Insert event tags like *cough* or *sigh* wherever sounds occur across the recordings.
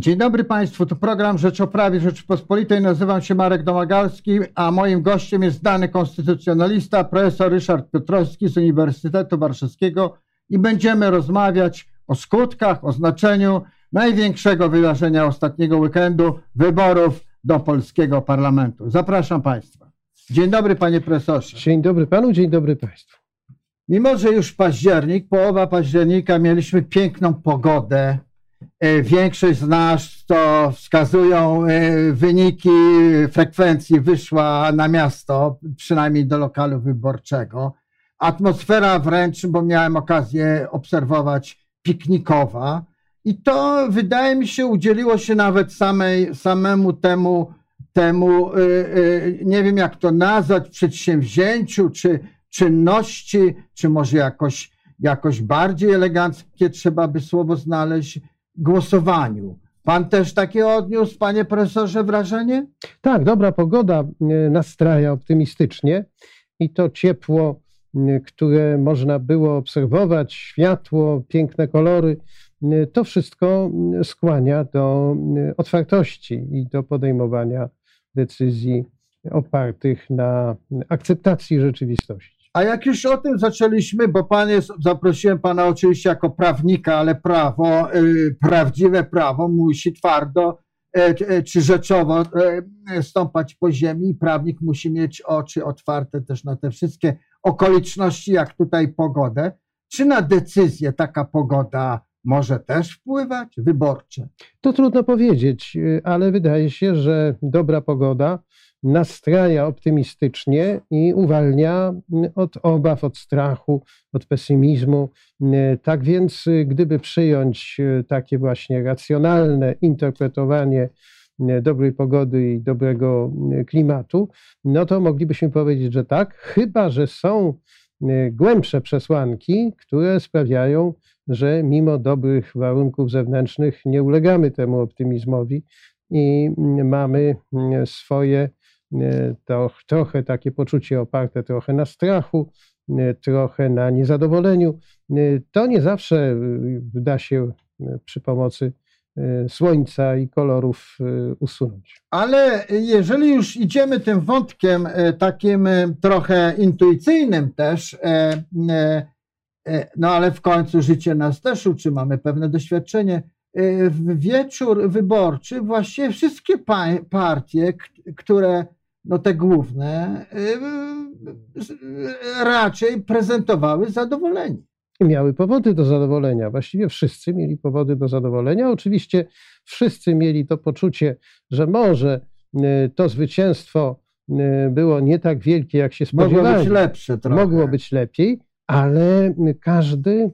Dzień dobry Państwu, to program Rzecz o Prawie Rzeczypospolitej. Nazywam się Marek Domagalski, a moim gościem jest dany konstytucjonalista, profesor Ryszard Piotrowski z Uniwersytetu Warszawskiego i będziemy rozmawiać o skutkach, o znaczeniu największego wydarzenia ostatniego weekendu wyborów do polskiego parlamentu. Zapraszam Państwa. Dzień dobry Panie Profesorze. Dzień dobry Panu, dzień dobry Państwu. Mimo, że już październik, połowa października, mieliśmy piękną pogodę. E, Większość z nas to wskazują e, wyniki frekwencji wyszła na miasto, przynajmniej do lokalu wyborczego. Atmosfera wręcz, bo miałem okazję obserwować, piknikowa. I to wydaje mi się udzieliło się nawet samej, samemu temu, temu, y, nie wiem jak to nazwać, przedsięwzięciu czy czynności, czy może jakoś, jakoś bardziej eleganckie trzeba by słowo znaleźć, głosowaniu. Pan też takie odniósł, panie profesorze, wrażenie? Tak, dobra pogoda e, nastraja optymistycznie i to ciepło, e, które można było obserwować, światło, piękne kolory, e, to wszystko skłania do otwartości i do podejmowania decyzji opartych na akceptacji rzeczywistości. A jak już o tym zaczęliśmy, bo pan jest, zaprosiłem pana oczywiście jako prawnika, ale prawo, y, prawdziwe prawo musi twardo e, e, czy rzeczowo e, stąpać po ziemi i prawnik musi mieć oczy otwarte też na te wszystkie okoliczności, jak tutaj pogodę. Czy na decyzję taka pogoda może też wpływać, wyborcze? To trudno powiedzieć, y, ale wydaje się, że dobra pogoda nastraja optymistycznie i uwalnia od obaw, od strachu, od pesymizmu. Tak więc, gdyby przyjąć y, takie właśnie racjonalne interpretowanie y, dobrej pogody i dobrego y, klimatu, no to moglibyśmy powiedzieć, że tak, chyba że są głębsze przesłanki, które sprawiają, że mimo dobrych warunków zewnętrznych nie ulegamy temu optymizmowi i mamy swoje e, to, trochę takie poczucie oparte trochę na strachu, e, trochę na niezadowoleniu. E, To nie zawsze da się e, przy pomocy e, słońca i kolorów e, usunąć. Ale jeżeli już idziemy tym wątkiem e, takim e, trochę intuicyjnym też, e, e, e, no ale w końcu życie nas też uczy, mamy pewne doświadczenie. E, W wieczór wyborczy właściwie wszystkie pa- partie, które, no te główne, e, z- raczej prezentowały zadowolenie. miały powody do zadowolenia. Właściwie wszyscy mieli powody do zadowolenia. Oczywiście wszyscy mieli to poczucie, że może y, to zwycięstwo y, było nie tak wielkie, jak się Mogło spodziewali. być lepsze trochę. Mogło być lepiej, ale każdy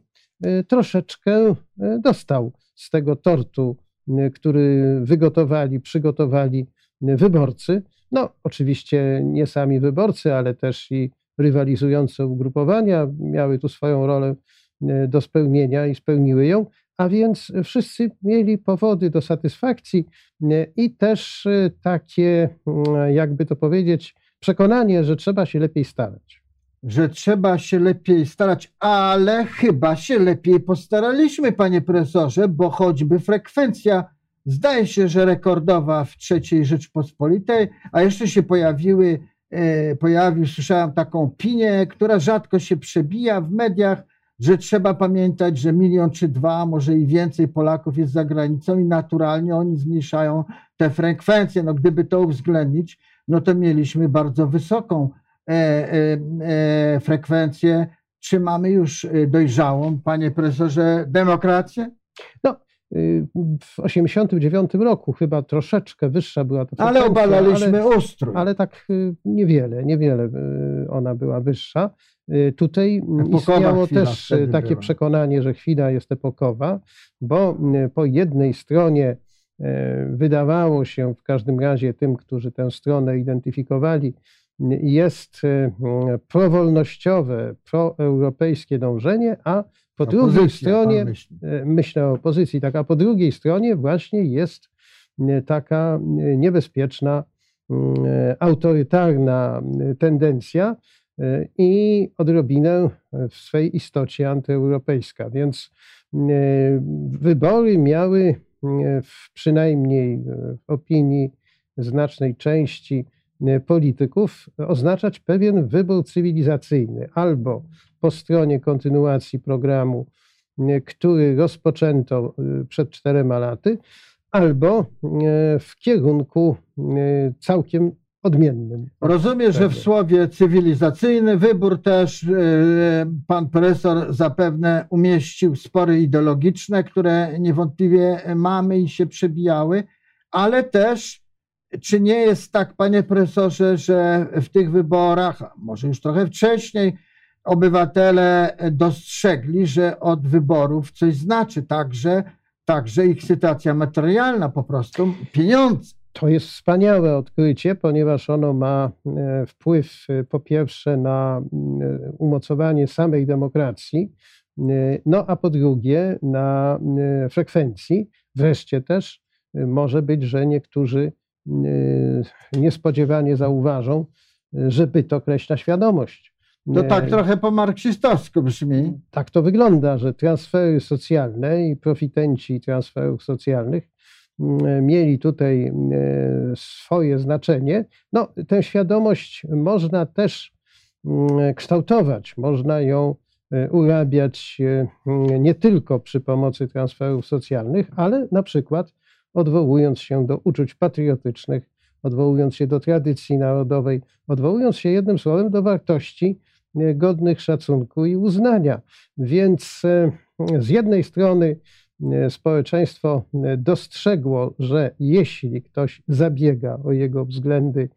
y, troszeczkę y, dostał z tego tortu, y, który wygotowali, przygotowali y, wyborcy. No, oczywiście nie sami wyborcy, ale też i rywalizujące ugrupowania miały tu swoją rolę y, do spełnienia i spełniły ją, a więc wszyscy mieli powody do satysfakcji y, i też y, takie, jakby to powiedzieć, przekonanie, że trzeba się lepiej starać. że trzeba się lepiej starać, ale chyba się lepiej postaraliśmy, panie profesorze, bo choćby frekwencja zdaje się, że rekordowa w III Rzeczpospolitej, a jeszcze się pojawiły, e, pojawił, słyszałem taką opinię, która rzadko się przebija w mediach, że trzeba pamiętać, że milion czy dwa, może i więcej Polaków jest za granicą i naturalnie oni zmniejszają te frekwencje. No gdyby to uwzględnić, no to mieliśmy bardzo wysoką e, e, e, frekwencję. Czy mamy już e, dojrzałą, panie profesorze, demokrację? Y, W 1989 roku chyba troszeczkę wyższa była ta Ale obalaliśmy ale, ustrój. ale tak y, niewiele, niewiele y, ona była wyższa. Y, Tutaj Epokowa istniało też y, takie była. przekonanie, że chwila jest epokowa, bo y, po jednej stronie y, wydawało się w każdym razie tym, którzy tę stronę identyfikowali, y, jest y, y, prowolnościowe, proeuropejskie dążenie, a po drugiej Opozycja, pan stronie myśli. e, myślę o opozycji, tak, a po drugiej stronie właśnie jest e, taka e, niebezpieczna, mm, autorytarna tendencja i odrobinę w swej istocie antyeuropejska. Więc wybory miały w przynajmniej w opinii znacznej części polityków oznaczać pewien wybór cywilizacyjny albo po stronie kontynuacji programu, który rozpoczęto przed czterema laty, albo w kierunku całkiem odmiennym. Rozumiem, że w słowie cywilizacyjny wybór też e, pan profesor zapewne umieścił spory ideologiczne, które niewątpliwie mamy i się przebijały, ale też czy nie jest tak, panie profesorze, że w tych wyborach, może już trochę wcześniej, obywatele dostrzegli, że od wyborów coś znaczy także, także ich sytuacja materialna, po prostu pieniądze. To jest wspaniałe odkrycie, ponieważ ono ma e, wpływ e, po pierwsze na e, umocowanie samej demokracji, no a po drugie na frekwencji. Wreszcie też może być, że niektórzy niespodziewanie zauważą, że byt określa świadomość. To tak trochę po marksistowsku brzmi. Tak to wygląda, że transfery socjalne i profitenci transferów socjalnych mieli tutaj swoje znaczenie. No, tę świadomość można też kształtować, można ją urabiać nie tylko przy pomocy transferów socjalnych, ale na przykład odwołując się do uczuć patriotycznych, odwołując się do tradycji narodowej, odwołując się jednym słowem do wartości e, godnych szacunku i uznania. Więc z jednej strony E, społeczeństwo e, dostrzegło, że jeśli ktoś zabiega o jego względy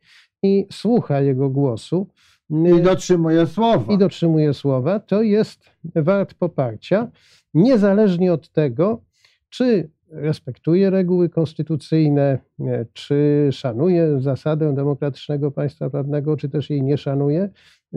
i słucha jego głosu, e, i dotrzymuje słowa. I dotrzymuje słowa, to jest wart poparcia, niezależnie od tego, czy respektuje reguły konstytucyjne, czy szanuje zasadę demokratycznego państwa prawnego, czy też jej nie szanuje.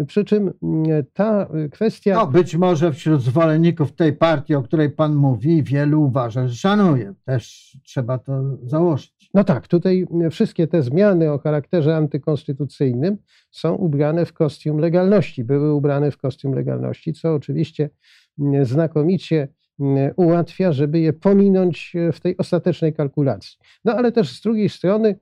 Przy czym mm, ta kwestia. No, być może wśród zwolenników tej partii, o której Pan mówi, wielu uważa, że szanuje. Też trzeba to założyć. No tak, tutaj wszystkie te zmiany o charakterze antykonstytucyjnym są ubrane w kostium legalności, były ubrane w kostium legalności, co oczywiście mm, znakomicie ułatwia, żeby je pominąć e, w tej ostatecznej kalkulacji. No ale też z drugiej strony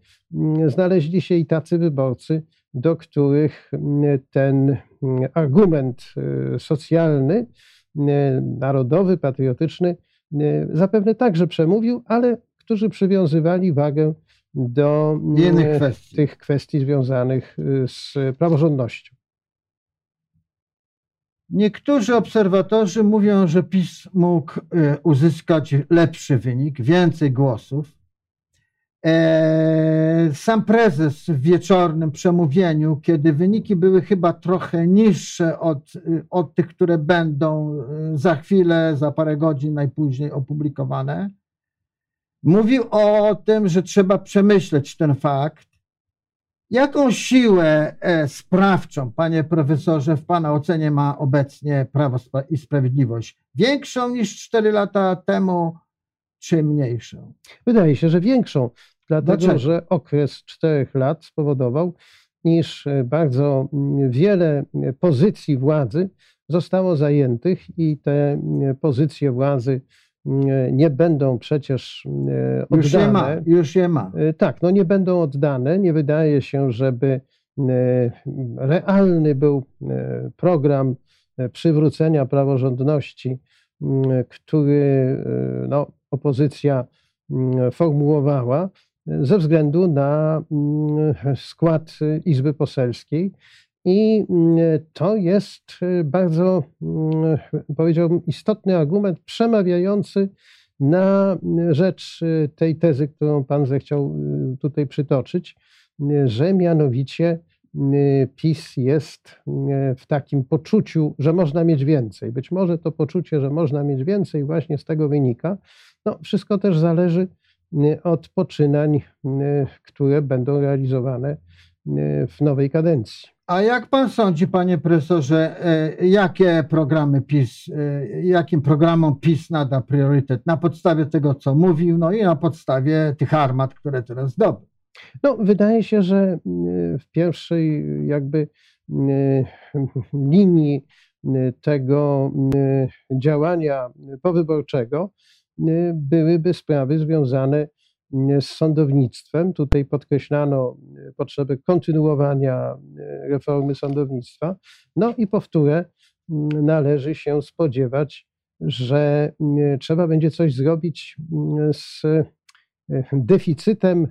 znaleźli się i tacy wyborcy, do których mm, ten mm, argument y, socjalny, y, narodowy, patriotyczny y, zapewne także przemówił, ale którzy przywiązywali wagę do mm, tych kwestii związanych z praworządnością. Niektórzy obserwatorzy mówią, że PiS mógł uzyskać lepszy wynik, więcej głosów, E, sam prezes w wieczornym przemówieniu, kiedy wyniki były chyba trochę niższe od, od tych, które będą e, za chwilę, za parę godzin najpóźniej opublikowane, mówił o tym, że trzeba przemyśleć ten fakt. Jaką siłę e, sprawczą, panie profesorze, w pana ocenie ma obecnie Prawo i Sprawiedliwość? Większą niż cztery lata temu, czy mniejszą? Wydaje się, że większą, dlatego Dlaczego? że okres czterech lat spowodował, iż e, bardzo mm, wiele e, pozycji władzy zostało zajętych i te e, pozycje władzy mm, nie będą przecież oddane. Już je ma. Już je ma. Tak, no nie będą oddane. Nie wydaje się, żeby realny był program przywrócenia praworządności, mm, który no, opozycja mm, formułowała ze względu na mm, skład Izby Poselskiej. I mm, to jest bardzo, powiedziałbym, istotny argument przemawiający na rzecz tej tezy, którą Pan zechciał y, tutaj przytoczyć, że mianowicie PiS jest w takim poczuciu, że można mieć więcej. Być może to poczucie, że można mieć więcej, właśnie z tego wynika. No, wszystko też zależy od poczynań, które będą realizowane w nowej kadencji. A jak pan sądzi, panie profesorze, e, jakie programy PiS, e, jakim programom PiS nada priorytet na podstawie tego, co mówił, no i na podstawie tych armat, które teraz zdobył? No, wydaje się, że w pierwszej jakby linii tego działania powyborczego byłyby sprawy związane z sądownictwem. Tutaj podkreślano potrzebę kontynuowania reformy sądownictwa. No i powtórę, należy się spodziewać, że trzeba będzie coś zrobić z deficytem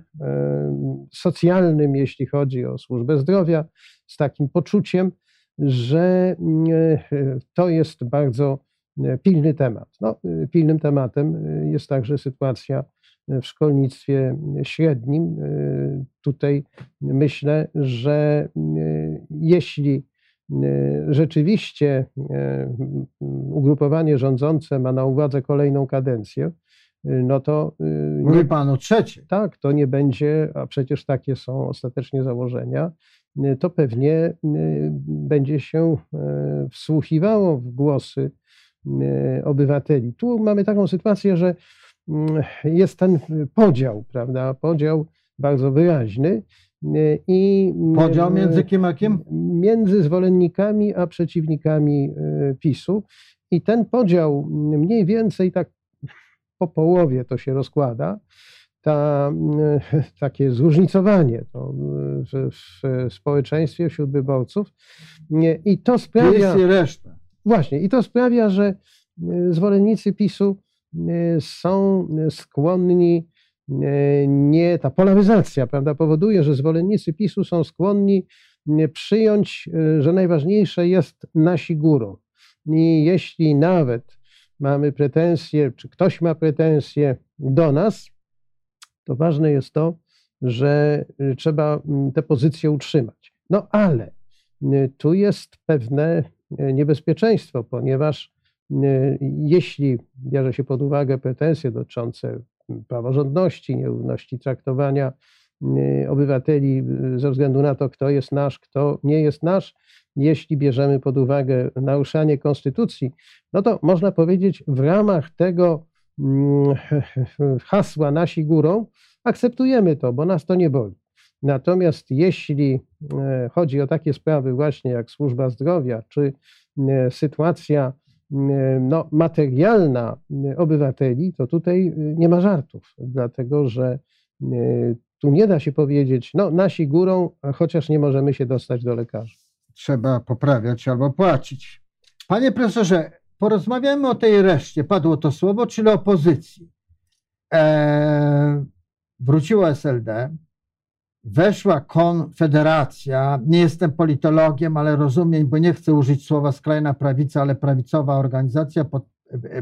socjalnym, jeśli chodzi o służbę zdrowia, z takim poczuciem, że to jest bardzo pilny temat. No, pilnym tematem jest także sytuacja w szkolnictwie średnim. Tutaj myślę, że jeśli rzeczywiście ugrupowanie rządzące ma na uwadze kolejną kadencję, no to. Mówi pan o trzeciej. Tak, to nie będzie, a przecież takie są ostatecznie założenia, to pewnie będzie się wsłuchiwało w głosy obywateli. Tu mamy taką sytuację, że jest ten podział, prawda? Podział bardzo wyraźny. I podział między kim a kim? Między zwolennikami a przeciwnikami PiSu. I ten podział mniej więcej tak po połowie to się rozkłada. Ta, *laughs* takie zróżnicowanie to w, w społeczeństwie, wśród wyborców. I to sprawia. Jest i reszta. Właśnie, i to sprawia, że e, zwolennicy PiSu e, są skłonni, e, nie, ta polaryzacja, prawda, powoduje, że zwolennicy PiSu są skłonni przyjąć, że najważniejsze jest nasi górą. I jeśli nawet mamy pretensje, czy ktoś ma pretensje do nas, to ważne jest to, że trzeba te pozycje utrzymać. No ale tu jest pewne niebezpieczeństwo, ponieważ jeśli bierze się pod uwagę pretensje dotyczące praworządności, nierówności traktowania e, obywateli ze względu na to, kto jest nasz, kto nie jest nasz, jeśli bierzemy pod uwagę naruszanie konstytucji, no to można powiedzieć, w ramach tego mm, *laughs* hasła nasi górą akceptujemy to, bo nas to nie boli. Natomiast jeśli e, chodzi o takie sprawy właśnie jak służba zdrowia, czy e, sytuacja no, materialna obywateli, to tutaj nie ma żartów, dlatego że tu nie da się powiedzieć, no nasi górą, chociaż nie możemy się dostać do lekarzy. Trzeba poprawiać albo płacić. Panie profesorze, porozmawiamy o tej reszcie, padło to słowo, czyli opozycji. Eee, wróciło SLD, weszła konfederacja, nie jestem politologiem, ale rozumiem, bo nie chcę użyć słowa skrajna prawica, ale prawicowa organizacja pod,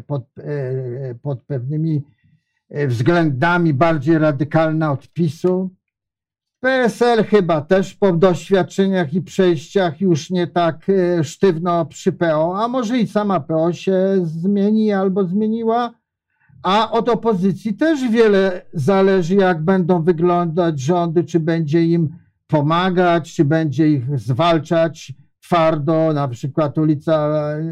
pod, pod pewnymi względami bardziej radykalna od PiSu. PSL chyba też po doświadczeniach i przejściach już nie tak e, sztywno przy PO, a może i sama PO się zmieni albo zmieniła a od opozycji też wiele zależy, jak będą wyglądać rządy, czy będzie im pomagać, czy będzie ich zwalczać twardo, na przykład ulica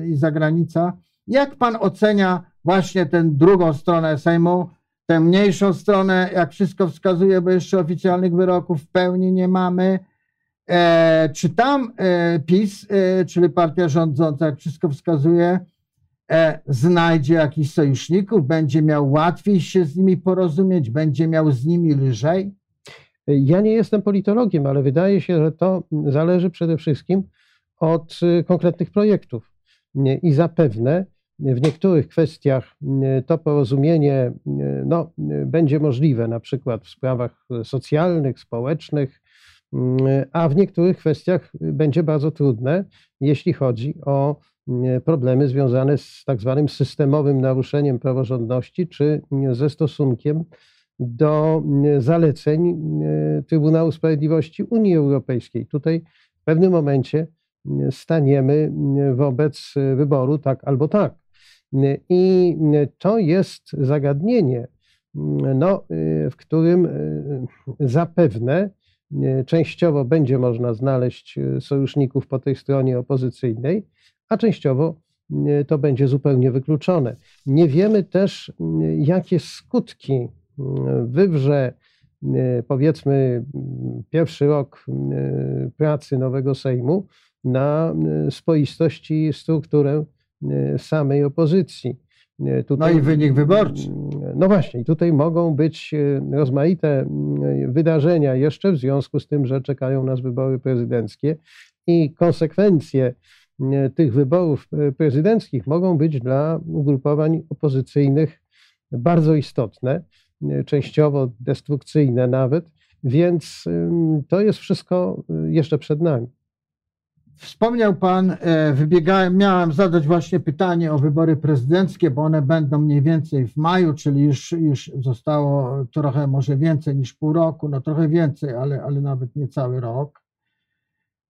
i zagranica. Jak pan ocenia właśnie tę drugą stronę Sejmu, tę mniejszą stronę, jak wszystko wskazuje, bo jeszcze oficjalnych wyroków w pełni nie mamy. E, czy tam e, PiS, e, czyli partia rządząca, jak wszystko wskazuje, znajdzie jakichś sojuszników, będzie miał łatwiej się z nimi porozumieć, będzie miał z nimi lżej? Ja nie jestem politologiem, ale wydaje się, że to zależy przede wszystkim od y, konkretnych projektów. I zapewne w niektórych kwestiach y, to porozumienie y, no, będzie możliwe, na przykład w sprawach socjalnych, społecznych, a w niektórych kwestiach będzie bardzo trudne, jeśli chodzi o problemy związane z tak zwanym systemowym naruszeniem praworządności, czy ze stosunkiem do zaleceń Trybunału Sprawiedliwości Unii Europejskiej. Tutaj w pewnym momencie staniemy wobec wyboru tak albo tak. I to jest zagadnienie, no, w którym zapewne częściowo będzie można znaleźć sojuszników po tej stronie opozycyjnej, a częściowo e, to będzie zupełnie wykluczone. Nie wiemy też, jakie skutki wywrze powiedzmy pierwszy rok pracy nowego Sejmu na spoistość i strukturę samej opozycji. E, Tutaj, no i wynik wyborczy. No właśnie, tutaj mogą być rozmaite wydarzenia jeszcze w związku z tym, że czekają nas wybory prezydenckie i konsekwencje tych wyborów prezydenckich mogą być dla ugrupowań opozycyjnych bardzo istotne, częściowo destrukcyjne nawet, więc to jest wszystko jeszcze przed nami. Wspomniał Pan, e, wybiegałem, miałem zadać właśnie pytanie o wybory prezydenckie, bo one będą mniej więcej w maju, czyli już, już zostało trochę może więcej niż pół roku, no trochę więcej, ale, ale nawet nie cały rok.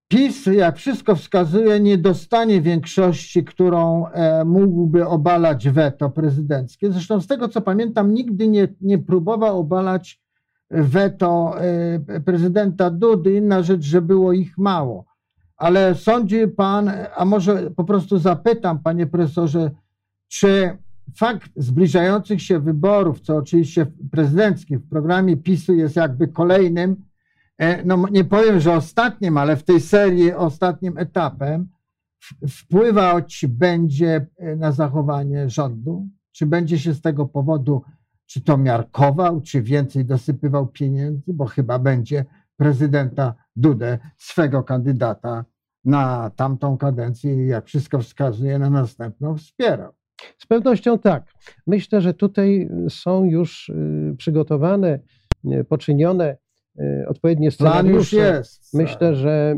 PiS, jak wszystko wskazuje, nie dostanie większości, którą e, mógłby obalać weto prezydenckie. Zresztą z tego co pamiętam, nigdy nie, nie próbował obalać weto e, prezydenta Dudy. Inna rzecz, że było ich mało ale sądzi pan, a może po prostu zapytam, panie profesorze, czy fakt zbliżających się wyborów, co oczywiście prezydenckich w programie PiSu jest jakby kolejnym, no nie powiem, że ostatnim, ale w tej serii ostatnim etapem, wpływać będzie e, na zachowanie rządu? Czy będzie się z tego powodu, czy to miarkował, czy więcej dosypywał pieniędzy, bo chyba będzie prezydenta Dudę, swego kandydata na tamtą kadencję jak wszystko wskazuje na następną, wspierał. Z pewnością tak. Myślę, że tutaj są już y, przygotowane, poczynione odpowiednie scenariusze. Plan już jest. Myślę, że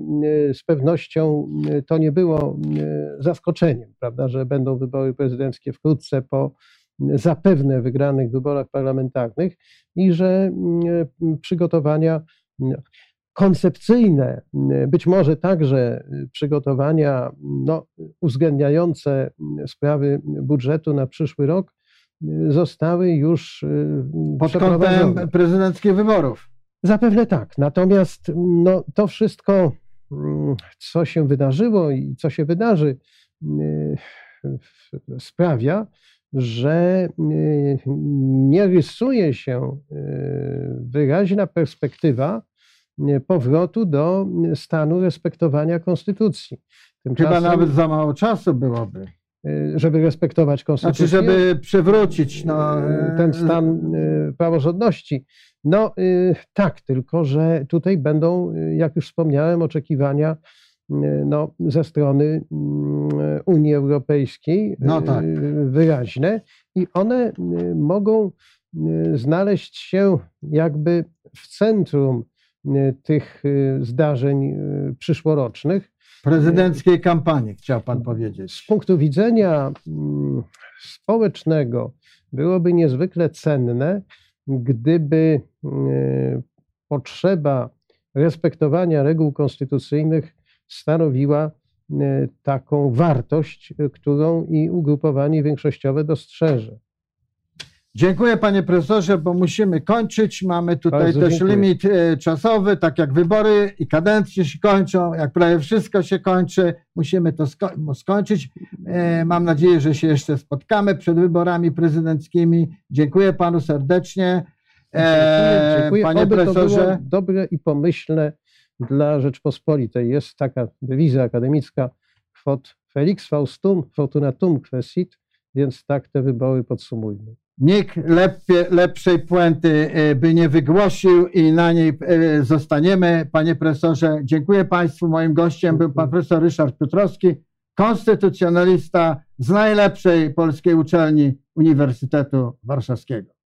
z pewnością to nie było zaskoczeniem, prawda, że będą wybory prezydenckie wkrótce po zapewne wygranych wyborach parlamentarnych i że przygotowania koncepcyjne, być może także przygotowania no, uwzględniające sprawy budżetu na przyszły rok zostały już pod kątem prezydenckich wyborów. Zapewne tak. Natomiast no, to wszystko, co się wydarzyło i co się wydarzy, sprawia, że nie rysuje się wyraźna perspektywa powrotu do stanu respektowania konstytucji. Tymczasem, Chyba nawet za mało czasu byłoby. Y, żeby respektować konstytucję. Znaczy, żeby przywrócić no, y, ten stan y, praworządności. No tak, tylko że tutaj będą, jak już wspomniałem, oczekiwania no, ze strony Unii Europejskiej no tak. wyraźne i one mogą znaleźć się jakby w centrum tych zdarzeń przyszłorocznych. Prezydenckiej kampanii, chciał Pan powiedzieć. Z punktu widzenia mm, społecznego byłoby niezwykle cenne, gdyby potrzeba respektowania reguł konstytucyjnych stanowiła taką wartość, którą i ugrupowanie większościowe dostrzeże. Dziękuję panie profesorze, bo musimy kończyć. Mamy tutaj Bardzo też dziękuję. limit e, czasowy, tak jak wybory i kadencje się kończą, jak prawie wszystko się kończy, musimy to sko skończyć. E, mam nadzieję, że się jeszcze spotkamy przed wyborami prezydenckimi. Dziękuję panu serdecznie. E, dziękuję, dziękuję. Panie Oby profesorze. To było dobre i pomyślne dla Rzeczpospolitej. Jest taka dewiza akademicka quod felix faustum fortunatum quesit, więc tak te wybory podsumujmy. Nikt lepie, lepszej puenty e, by nie wygłosił i na niej e, zostaniemy. Panie profesorze, dziękuję Państwu. Moim gościem był pan profesor Ryszard Piotrowski, konstytucjonalista z najlepszej polskiej uczelni Uniwersytetu Warszawskiego.